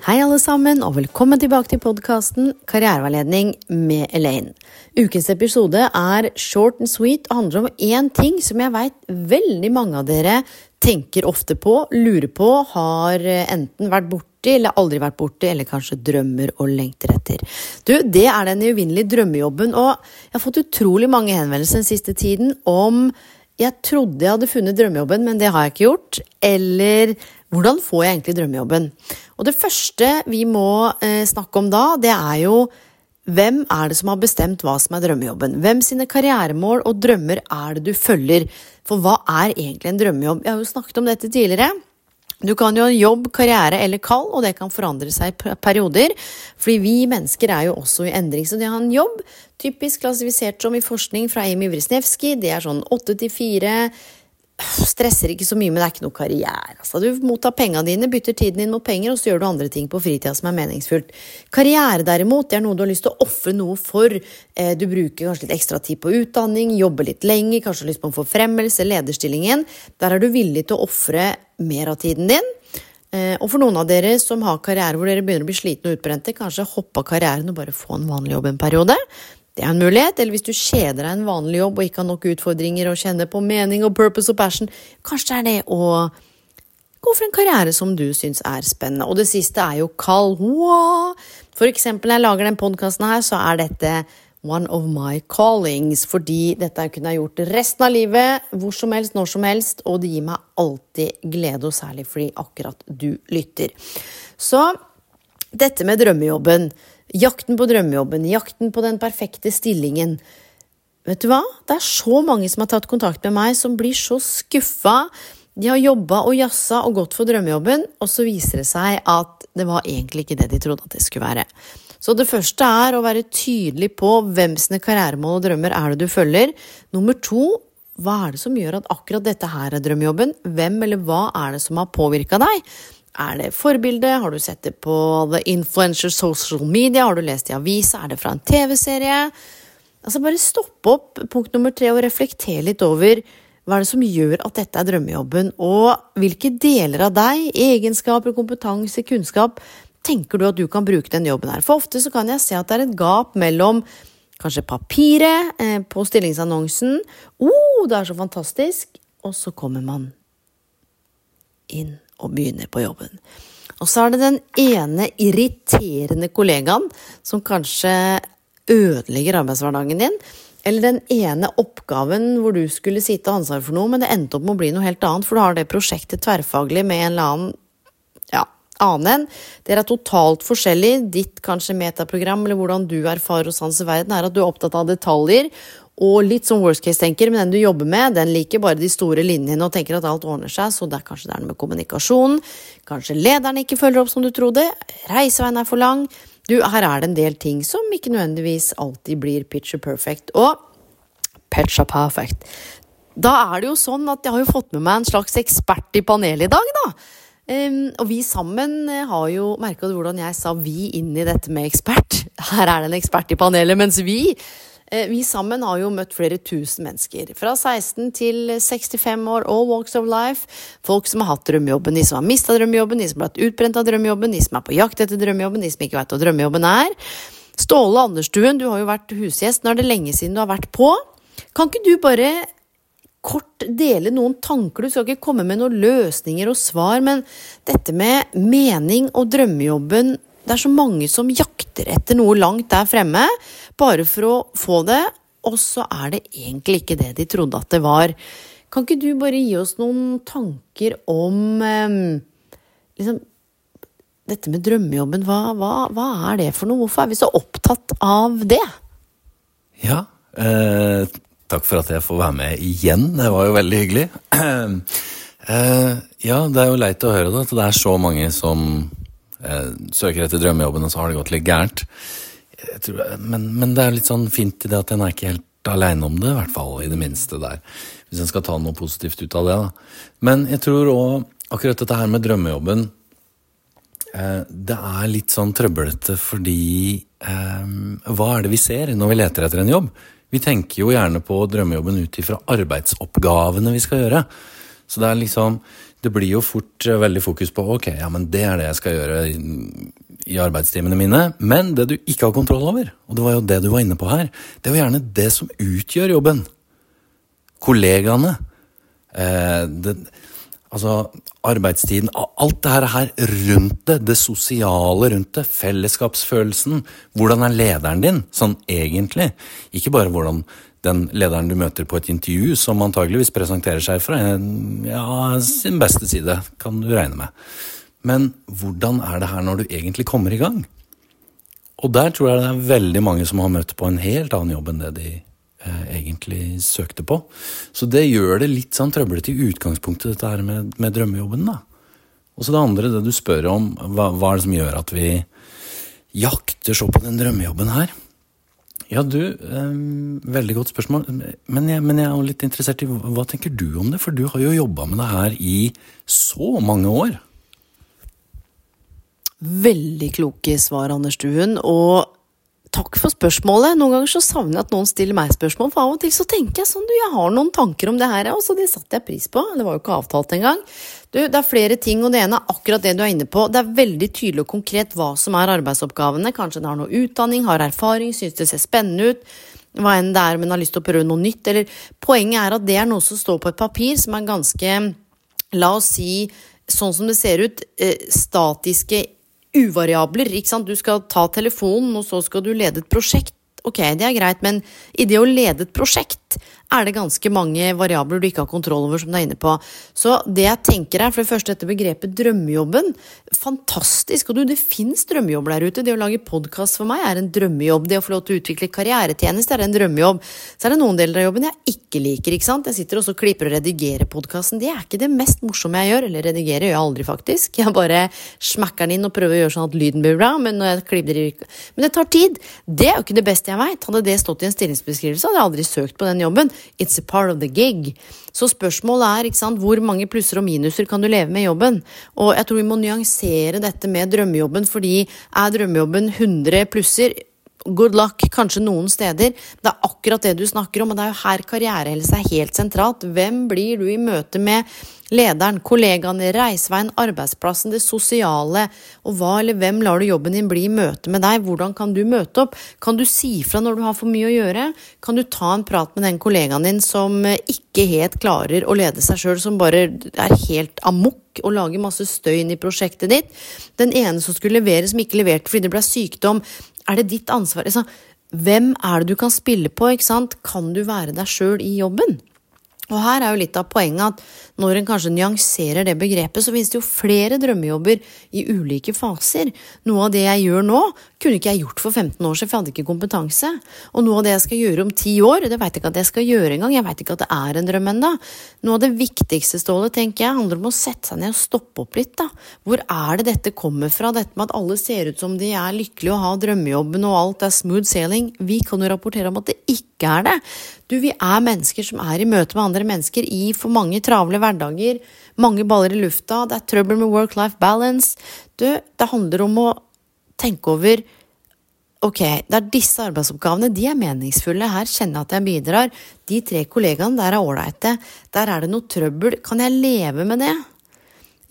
Hei, alle sammen, og velkommen tilbake til podkasten Karriereveiledning med Elaine. Ukens episode er short and sweet og handler om én ting som jeg veit veldig mange av dere tenker ofte på, lurer på, har enten vært borti eller aldri vært borti, eller kanskje drømmer og lengter etter. Du, det er den uvinnelige drømmejobben, og jeg har fått utrolig mange henvendelser den siste tiden om jeg trodde jeg hadde funnet drømmejobben, men det har jeg ikke gjort. Eller hvordan får jeg egentlig drømmejobben? Og det første vi må eh, snakke om da, det er jo hvem er det som har bestemt hva som er drømmejobben? Hvem sine karrieremål og drømmer er det du følger? For hva er egentlig en drømmejobb? Jeg har jo snakket om dette tidligere. Du kan jo ha jobb, karriere eller kall, og det kan forandre seg i perioder. Fordi vi mennesker er jo også i endring. Så det å ha en jobb, typisk klassifisert som i forskning fra Amy Wrisniewski, det er sånn åtte til fire. Stresser ikke så mye, men det er ikke noe karriere. Altså, du mottar pengene dine, bytter tiden din mot penger, og så gjør du andre ting på fritida som er meningsfullt. Karriere derimot, det er noe du har lyst til å ofre noe for. Eh, du bruker kanskje litt ekstra tid på utdanning, jobber litt lenger, kanskje har lyst på en forfremmelse, lederstillingen. Der er du villig til å ofre mer av tiden din. Eh, og for noen av dere som har karriere hvor dere begynner å bli slitne og utbrente, kanskje hoppe av karrieren og bare få en vanlig jobb en periode. Det er en mulighet. Eller hvis du kjeder deg en vanlig jobb og ikke har nok utfordringer og kjenner på mening og purpose og passion, kanskje det er det å gå for en karriere som du syns er spennende. Og det siste er jo kall. For eksempel når jeg lager den podkasten her, så er dette one of my callings, fordi dette kunne jeg gjort resten av livet, hvor som helst, når som helst, og det gir meg alltid glede, og særlig fordi akkurat du lytter. Så dette med drømmejobben Jakten på drømmejobben, jakten på den perfekte stillingen. Vet du hva? Det er så mange som har tatt kontakt med meg, som blir så skuffa. De har jobba og jazza og gått for drømmejobben, og så viser det seg at det var egentlig ikke det de trodde at det skulle være. Så det første er å være tydelig på hvem sine karrieremål og drømmer er det du følger. Nummer to, hva er det som gjør at akkurat dette her er drømmejobben? Hvem eller hva er det som har påvirka deg? Er det forbilde? Har du sett det på The Influencer Social Media? Har du lest i avisa? Er det fra en TV-serie? Altså Bare stopp opp punkt nummer tre og reflekter litt over hva er det som gjør at dette er drømmejobben, og hvilke deler av deg, egenskaper, kompetanse, kunnskap, tenker du at du kan bruke den jobben her? For ofte så kan jeg se at det er et gap mellom kanskje papiret eh, på stillingsannonsen, å, oh, det er så fantastisk, og så kommer man inn og begynner på jobben. Og så er det den ene irriterende kollegaen som kanskje ødelegger arbeidshverdagen din. Eller den ene oppgaven hvor du skulle sitte og ansvare ansvar for noe, men det endte opp med å bli noe helt annet, for du har det prosjektet tverrfaglig med en eller annen ja, annen en. Dere er totalt forskjellig. Ditt kanskje metaprogram, eller hvordan du erfarer og sanser verden, er at du er opptatt av detaljer og litt som worst case-tenker, men den du jobber med, den liker bare de store linjene og tenker at alt ordner seg, så det er kanskje det er noe med kommunikasjonen. Kanskje lederen ikke følger opp som du trodde. Reiseveien er for lang. Du, her er det en del ting som ikke nødvendigvis alltid blir picture perfect. Og picture perfect. Da er det jo sånn at jeg har jo fått med meg en slags ekspert i panelet i dag, da. Um, og vi sammen har jo Merka hvordan jeg sa vi inn i dette med ekspert? Her er det en ekspert i panelet, mens vi Eh, vi sammen har jo møtt flere tusen mennesker. Fra 16 til 65 år, all walks of life. Folk som har hatt drømmejobben, de som har mista drømmejobben, de som har blitt utbrent av drømmejobben, de som er på jakt etter drømmejobben, de som ikke veit hva drømmejobben er. Ståle Anderstuen, du har jo vært husgjest. Nå er det lenge siden du har vært på. Kan ikke du bare kort dele noen tanker? Du skal ikke komme med noen løsninger og svar, men dette med mening og drømmejobben det er så mange som jakter etter noe langt der fremme, bare for å få det, og så er det egentlig ikke det de trodde at det var. Kan ikke du bare gi oss noen tanker om eh, liksom, dette med drømmejobben, hva, hva, hva, er det for noe? Hvorfor er vi så opptatt av det? Ja, eh, takk for at jeg får være med igjen. Det var jo veldig hyggelig. eh, ja, det er jo leit å høre da, at det er så mange som eh, søker etter drømmejobben, og så har det gått litt gærent. Tror, men, men, det er litt sånn fint i det at en er ikke helt aleine om det, i hvert fall i det minste der. Hvis en skal ta noe positivt ut av det, da. Men jeg tror òg akkurat dette her med drømmejobben eh, Det er litt sånn trøblete fordi eh, Hva er det vi ser når vi leter etter en jobb? Vi tenker jo gjerne på drømmejobben ut ifra arbeidsoppgavene vi skal gjøre. Så det er liksom Det blir jo fort eh, veldig fokus på ok, ja, men det er det jeg skal gjøre i, i arbeidstimene mine. Men det du ikke har kontroll over, og det var jo det du var inne på her, det er jo gjerne det som utgjør jobben. Kollegaene. Eh, det, Altså arbeidstiden, alt det her rundt det, det sosiale rundt det, fellesskapsfølelsen. Hvordan er lederen din, sånn egentlig? Ikke bare hvordan den lederen du møter på et intervju, som antageligvis presenterer seg fra ja, sin beste side, kan du regne med. Men hvordan er det her når du egentlig kommer i gang? Og der tror jeg det er veldig mange som har møtt på en helt annen jobb enn det de eh, egentlig søkte på. Så det gjør det litt sånn trøblete i utgangspunktet, dette her med, med drømmejobben. da. Og så det andre, det du spør om, hva, hva, er det som gjør at vi jakter så på den drømmejobben her? Ja, du, um, veldig godt spørsmål. Men jeg, men jeg, er litt interessert i hva tenker du om det? For du har jo jobba med det her i så mange år. Veldig kloke svar, Anders Duen. Og Takk for spørsmålet. Noen ganger så savner jeg at noen stiller meg spørsmål, for av og til så tenker jeg sånn, du, jeg har noen tanker om det her, og så det satte jeg pris på. Det var jo ikke avtalt engang. Du, det er flere ting, og det ene er akkurat det du er inne på. Det er veldig tydelig og konkret hva som er arbeidsoppgavene. Kanskje en har noe utdanning, har erfaring, synes det ser spennende ut. Hva enn det er, men har lyst til å prøve noe nytt. Eller poenget er at det er noe som står på et papir som er ganske, la oss si, sånn som det ser ut, eh, statiske uvariabler. ikke sant? Du skal ta telefonen, og så skal du lede et prosjekt. Ok, det er greit, men i det å lede et prosjekt er det ganske mange variabler du ikke har kontroll over, som du er inne på. Så det jeg tenker er, for det første dette begrepet drømmejobben. Fantastisk! Og du, det fins drømmejobber der ute. Det å lage podkast for meg er en drømmejobb. Det å få lov til å utvikle karrieretjeneste er en drømmejobb. Så er det noen deler av jobben jeg ikke liker, ikke sant. Jeg sitter også og klipper og redigerer podkasten. Det er ikke det mest morsomme jeg gjør. Eller redigerer gjør jeg aldri, faktisk. Jeg bare smekker den inn og prøver å gjøre sånn at lyden blir bra, men når jeg klipper Men det tar tid. Det er jo ikke det beste jeg veit. Hadde det stått i en stillingsbeskrivelse, hadde jeg aldri søkt på den jobben. It's a part of the gig. Så spørsmålet er ikke sant, hvor mange plusser og minuser kan du leve med i jobben? Og jeg tror vi må nyansere dette med drømmejobben, fordi er drømmejobben 100 plusser? Good luck, kanskje noen steder. Det er akkurat det du snakker om, og det er jo her karrierehelse er helt sentralt. Hvem blir du i møte med? Lederen, kollegaene, reiseveien, arbeidsplassen, det sosiale, og hva eller hvem lar du jobben din bli i møte med deg, hvordan kan du møte opp, kan du si fra når du har for mye å gjøre, kan du ta en prat med den kollegaen din som ikke helt klarer å lede seg sjøl, som bare er helt amok og lager masse støy inn i prosjektet ditt, den ene som skulle levere, som ikke leverte fordi det ble sykdom, er det ditt ansvar? Altså, hvem er det du kan spille på, ikke sant? Kan du være deg sjøl i jobben? Og her er jo litt av poenget at når en kanskje nyanserer det begrepet, så finnes det jo flere drømmejobber i ulike faser. Noe av det jeg gjør nå, kunne ikke jeg gjort for 15 år siden, for jeg hadde ikke kompetanse. Og noe av det jeg skal gjøre om 10 år, det veit jeg ikke at jeg skal gjøre engang. Jeg veit ikke at det er en drøm ennå. Noe av det viktigste, Ståle, tenker jeg, handler om å sette seg ned og stoppe opp litt, da. Hvor er det dette kommer fra, dette med at alle ser ut som de er lykkelige og har drømmejobben og alt er smooth sailing? Vi kan jo rapportere om at det ikke er det. Du, vi er mennesker som er i møte med andre mennesker i for mange travle hverdager. Mange baller i lufta. Det er trøbbel med work-life balance. Du, det handler om å tenke over Ok, det er disse arbeidsoppgavene. De er meningsfulle. Her kjenner jeg at jeg bidrar. De tre kollegaene der er ålreite. Der er det noe trøbbel. Kan jeg leve med det?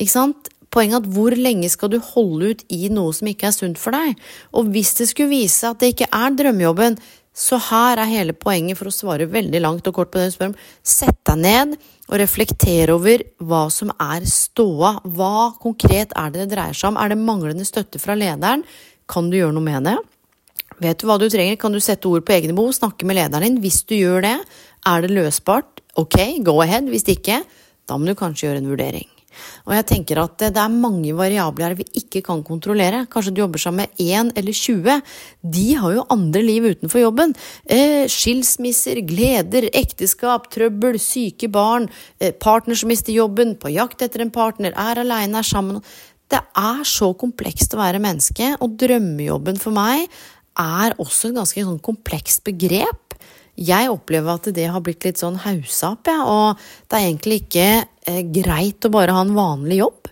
Ikke sant? Poenget er at hvor lenge skal du holde ut i noe som ikke er sunt for deg? Og hvis det skulle vise at det ikke er drømmejobben, så her er hele poenget for å svare veldig langt og kort på det du. Sett deg ned og reflektere over hva som er ståa. Hva konkret er det det dreier seg om? Er det manglende støtte fra lederen? Kan du gjøre noe med det? Vet du hva du trenger? Kan du sette ord på egne behov? Snakke med lederen din? Hvis du gjør det, er det løsbart? Ok, go ahead. Hvis ikke, da må du kanskje gjøre en vurdering. Og jeg tenker at det er mange variabler vi ikke kan kontrollere. Kanskje du jobber sammen med én eller 20. De har jo andre liv utenfor jobben. Eh, skilsmisser, gleder, ekteskap, trøbbel, syke barn, eh, partner som mister jobben, på jakt etter en partner, er aleine, er sammen. Det er så komplekst å være menneske, og drømmejobben for meg er også et ganske sånn komplekst begrep. Jeg opplever at det har blitt litt sånn haussa opp, ja, og det er egentlig ikke eh, greit å bare ha en vanlig jobb.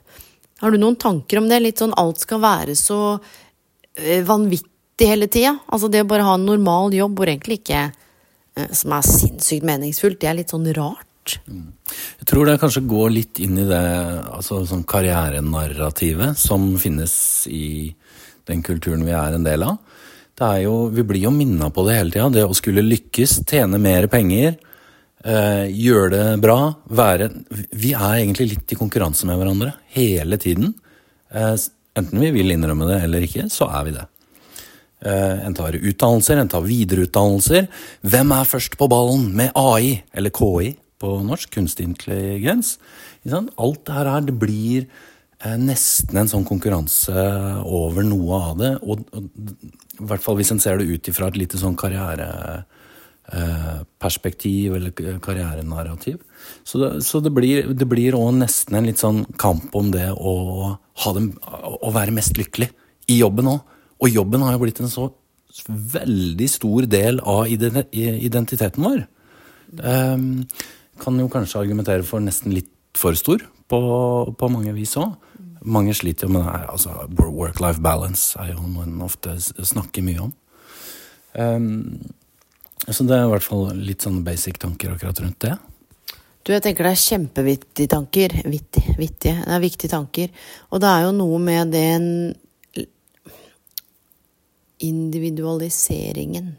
Har du noen tanker om det? Litt sånn alt skal være så eh, vanvittig hele tida. Altså det å bare ha en normal jobb hvor egentlig ikke eh, Som er sinnssykt meningsfullt, det er litt sånn rart. Mm. Jeg tror det kanskje går litt inn i det altså sånn karrierenarrativet som finnes i den kulturen vi er en del av jo, Vi blir jo minna på det hele tida. Det å skulle lykkes, tjene mer penger, eh, gjøre det bra, være Vi er egentlig litt i konkurranse med hverandre hele tiden. Eh, enten vi vil innrømme det eller ikke, så er vi det. Eh, en tar utdannelser, en tar videreutdannelser. Hvem er først på ballen med AI, eller KI på norsk, kunstig intelligens? Alt det her det blir nesten en sånn konkurranse over noe av det. Og, og i hvert fall hvis en ser det ut ifra et lite sånn karriereperspektiv eller karrierenarrativ. Så, det, så det, blir, det blir også nesten en litt sånn kamp om det å, dem, å være mest lykkelig i jobben òg. Og jobben har jo blitt en så veldig stor del av identiteten vår. Um, kan jo kanskje argumentere for nesten litt for stor på, på mange vis òg. Mange sliter jo med det. Altså, Work-life balance er jo noe en ofte snakker mye om. Um, så det er i hvert fall litt sånn basic tanker akkurat rundt det. Du, jeg tenker det er kjempevittige tanker. Vittig, vittige. Det er viktige tanker. Og det er jo noe med den individualiseringen.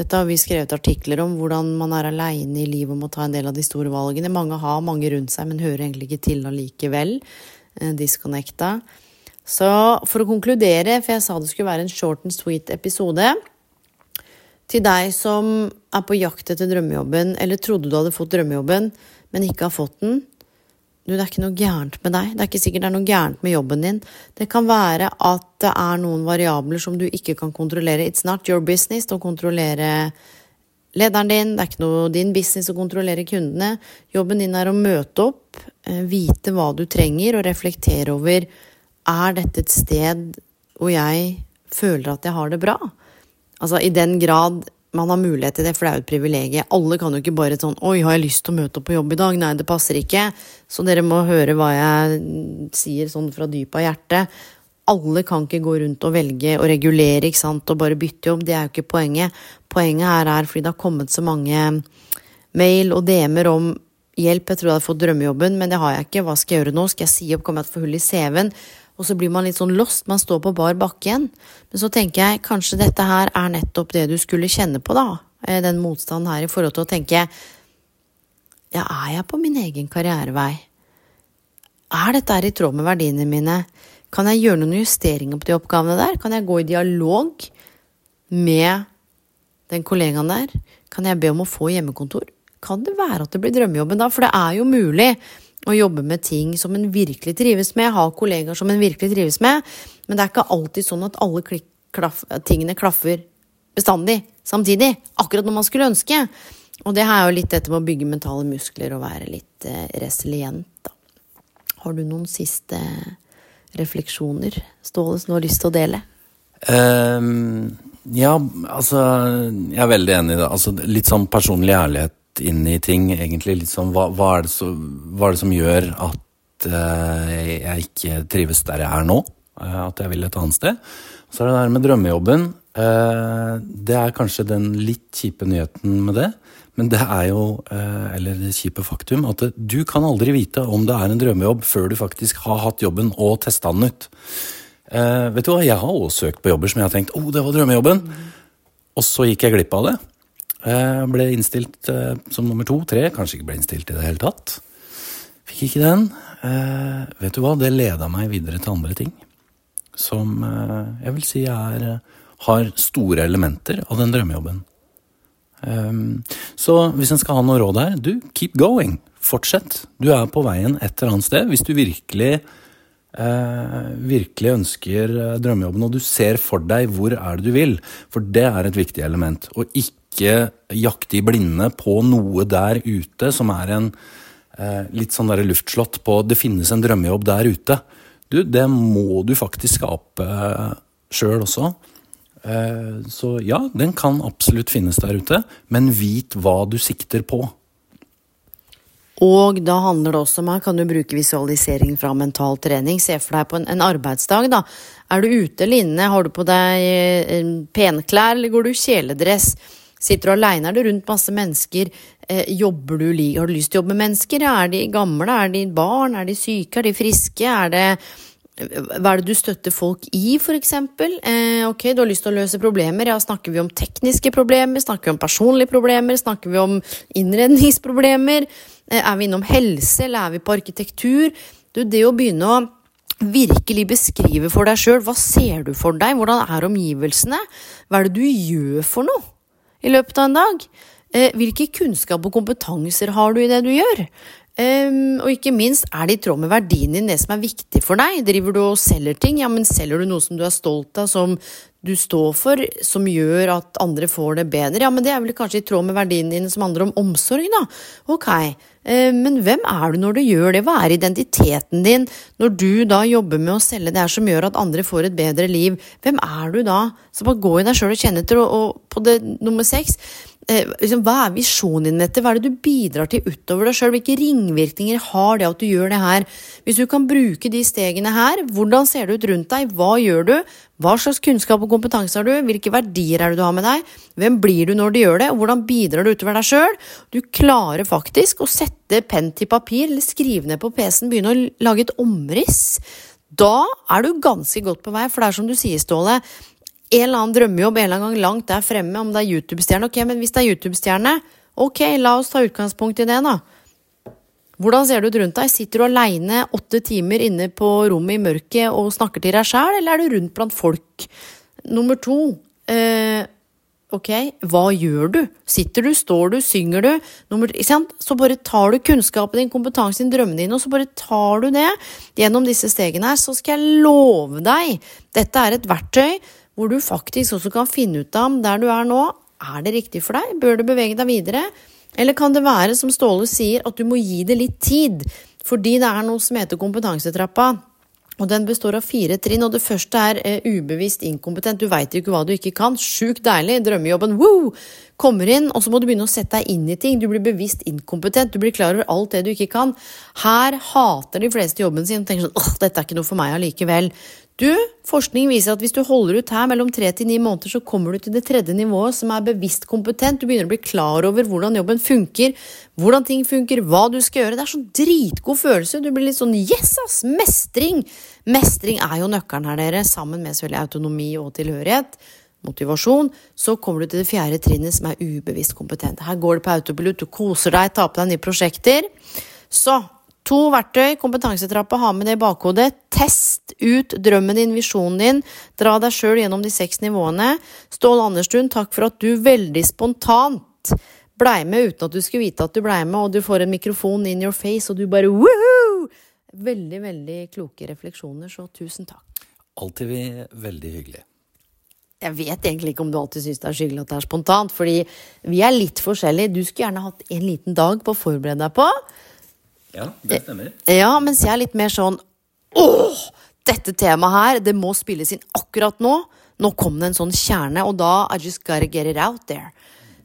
Dette har vi skrevet artikler om, hvordan man er aleine i livet og må ta en del av de store valgene. Mange har mange rundt seg, men hører egentlig ikke til allikevel. Eh, disconnecta. Så for å konkludere, for jeg sa det skulle være en short and sweet episode Til deg som er på jakt etter drømmejobben, eller trodde du hadde fått drømmejobben, men ikke har fått den. Du, det er ikke noe gærent med deg. Det er ikke sikkert det er noe gærent med jobben din. Det kan være at det er noen variabler som du ikke kan kontrollere. It's not your business å kontrollere lederen din, det er ikke noe din business å kontrollere kundene. Jobben din er å møte opp, eh, vite hva du trenger, og reflektere over er dette et sted hvor jeg føler at jeg har det bra. Altså i den grad man har mulighet til det, for det er jo et privilegium. Alle kan jo ikke bare sånn 'Oi, har jeg lyst til å møte opp på jobb i dag?' Nei, det passer ikke. Så dere må høre hva jeg sier sånn fra dypet av hjertet alle kan ikke gå rundt og velge og regulere ikke sant, og bare bytte jobb. Det er jo ikke poenget. Poenget her er fordi det har kommet så mange mail og DM-er om hjelp. Jeg tror jeg hadde fått drømmejobben, men det har jeg ikke. Hva skal jeg gjøre nå? Skal jeg si opp? Kommer jeg til å få hull i CV-en? Og så blir man litt sånn lost. Man står på bar bakke igjen. Men så tenker jeg kanskje dette her er nettopp det du skulle kjenne på, da. Eh, den motstanden her i forhold til å tenke Ja, er jeg på min egen karrierevei? Er dette her i tråd med verdiene mine? Kan jeg gjøre noen justeringer på de oppgavene der? Kan jeg gå i dialog med den kollegaen der? Kan jeg be om å få hjemmekontor? Kan det være at det blir drømmejobben da? For det er jo mulig å jobbe med ting som en virkelig trives med, ha kollegaer som en virkelig trives med, men det er ikke alltid sånn at alle klaff, tingene klaffer bestandig samtidig, akkurat når man skulle ønske. Og det er jo litt dette med å bygge mentale muskler og være litt eh, resilient, da. Har du noen siste refleksjoner Ståle som du har lyst til å dele? Um, ja, altså Jeg er veldig enig i det. Altså, litt sånn personlig ærlighet inn i ting, egentlig. Litt sånn hva, hva, er, det så, hva er, det som gjør at uh, jeg ikke trives der jeg er nå? Uh, at jeg vil et annet sted. Så er det der med drømmejobben. Uh, det er kanskje den litt kjipe nyheten med det. Men det er jo, eh, eller det kjipe faktum, at du kan aldri vite om det er en drømmejobb før du faktisk har hatt jobben og testa den ut. Eh, vet du hva, Jeg har også søkt på jobber som jeg har tenkt å, oh, det var drømmejobben. Mm. Og så gikk jeg glipp av det. Jeg ble innstilt eh, som nummer to, tre. Kanskje ikke ble innstilt i det hele tatt. Fikk ikke den. Eh, vet du hva, det leda meg videre til andre ting. Som eh, jeg vil si er, har store elementer av den drømmejobben. Um, så hvis en skal ha noe råd her, du, keep going. fortsett. Du er på veien et eller annet sted. Hvis du virkelig, uh, virkelig ønsker eh, drømmejobben, og du ser for deg hvor er det du vil, for det er et viktig element. Og ikke jakte i blinde på noe der ute som er en uh, litt sånn der luftslott på det finnes en drømmejobb der ute. Du, det må du faktisk skape sjøl også. Eh, så ja, den kan absolutt finnes der ute, men vit hva du sikter på. Og da handler det også om her, kan du bruke visualisering fra mental trening. Se for deg på en, en arbeidsdag, da. Er du ute eller inne? Har du på deg eh, penklær, eller går du kjeledress? Sitter du aleine? Er det rundt masse mennesker? Eh, jobber du, har du lyst til å jobbe med mennesker? Er de gamle? Er de barn? Er de syke? Er de friske? Er det hva er det du støtter folk i, eksempel? Eh, ok, du har lyst til å løse problemer. Ja, snakker vi om tekniske problemer? Snakker vi om personlige problemer? Snakker vi om innredningsproblemer? Eh, er vi innom helse, eller er vi på arkitektur? Du, det å begynne å virkelig beskrive for deg sjøl hva ser du for deg, hvordan er omgivelsene? Hva er det du gjør for noe i løpet av en dag? Eh, hvilke kunnskap og kompetanser har du i det du gjør? Um, og ikke minst, er det i tråd med verdien din, det som er viktig for deg? Driver du og selger ting? Ja, men selger du noe som du er stolt av, som du står for, som gjør at andre får det bedre? Ja, men det er vel kanskje i tråd med verdien din som handler om omsorg, da. Ok, um, men hvem er du når du gjør det? Hva er identiteten din når du da jobber med å selge det her som gjør at andre får et bedre liv? Hvem er du da? Så bare gå i deg sjøl og kjenn etter. Og, og på det nummer seks liksom, hva er visjonen din dette? Hva er det du bidrar til utover deg sjøl? Hvilke ringvirkninger har det at du gjør det her? Hvis du kan bruke de stegene her, hvordan ser det ut rundt deg? Hva gjør du? Hva slags kunnskap og kompetanse har du? Hvilke verdier er det du har med deg? Hvem blir du når du gjør det? Og hvordan bidrar du utover deg sjøl? Du klarer faktisk å sette penn til papir, eller skrive ned på PC-en, begynne å lage et omriss. Da er du ganske godt på vei, for det er som du sier, Ståle, en eller annen drømmejobb en eller annen gang langt der fremme, om det er YouTube-stjerne. Ok, men hvis det er YouTube-stjerne, ok, la oss ta utgangspunkt i det, da. Hvordan ser det ut rundt deg? Sitter du aleine åtte timer inne på rommet i mørket og snakker til deg sjæl, eller er du rundt blant folk? Nummer to, eh, ok, hva gjør du? Sitter du, står du, synger du? Nummer, så bare tar du kunnskapen din, kompetansen din, drømmene dine, og så bare tar du det gjennom disse stegene her, så skal jeg love deg, dette er et verktøy hvor du faktisk også kan finne ut av der du er nå, er det riktig for deg? Bør du bevege deg videre? Eller kan det være, som Ståle sier, at du må gi det litt tid? Fordi det er noe som heter kompetansetrappa. Og den består av fire trinn, og det første er eh, ubevisst inkompetent. Du veit ikke hva du ikke kan. Sjukt deilig. Drømmejobben. Woo! Kommer inn, og så må du begynne å sette deg inn i ting. Du blir bevisst inkompetent. Du blir klar over alt det du ikke kan. Her hater de fleste jobben sin og tenker sånn åh, dette er ikke noe for meg allikevel. Du, forskning viser at hvis du holder ut her mellom tre til ni måneder, så kommer du til det tredje nivået, som er bevisst kompetent. Du begynner å bli klar over hvordan jobben funker, hvordan ting funker, hva du skal gjøre. Det er sånn dritgod følelse. Du blir litt sånn yes, ass! Mestring! Mestring er jo nøkkelen her, dere, sammen med selvfølgelig autonomi og tilhørighet. Motivasjon. Så kommer du til det fjerde trinnet, som er ubevisst kompetent. Her går det på autopilot, du koser deg, tar på deg nye prosjekter. Så To verktøy, kompetansetrappa, ha med det i bakhodet. Test ut drømmen din, visjonen din. Dra deg sjøl gjennom de seks nivåene. Ståle Anderstuen, takk for at du veldig spontant blei med uten at du skulle vite at du blei med, og du får en mikrofon in your face, og du bare woohoo! Veldig, veldig kloke refleksjoner, så tusen takk. Alltid veldig hyggelig. Jeg vet egentlig ikke om du alltid syns det er hyggelig at det er spontant, fordi vi er litt forskjellige. Du skulle gjerne hatt en liten dag på å forberede deg på. Ja, det stemmer. Ja, mens jeg er litt mer sånn Åh! Dette temaet her, det må spilles inn akkurat nå. Nå kom det en sånn kjerne, og da I just gotta get it out there.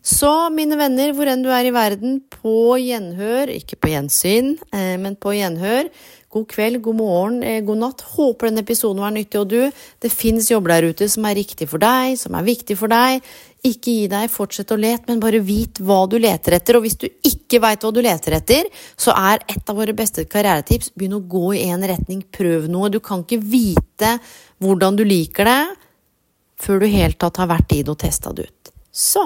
Så mine venner, hvor enn du er i verden, på gjenhør, ikke på gjensyn, eh, men på gjenhør. God kveld, god morgen, eh, god natt. Håper denne episoden var nyttig, og du, det fins jobber der ute som er riktig for deg, som er viktig for deg. Ikke gi deg, fortsett å lete, men bare vit hva du leter etter. Og hvis du ikke veit hva du leter etter, så er et av våre beste karrieretips begynn å gå i én retning, prøv noe. Du kan ikke vite hvordan du liker det før du helt tatt har vært i det og testa det ut. Så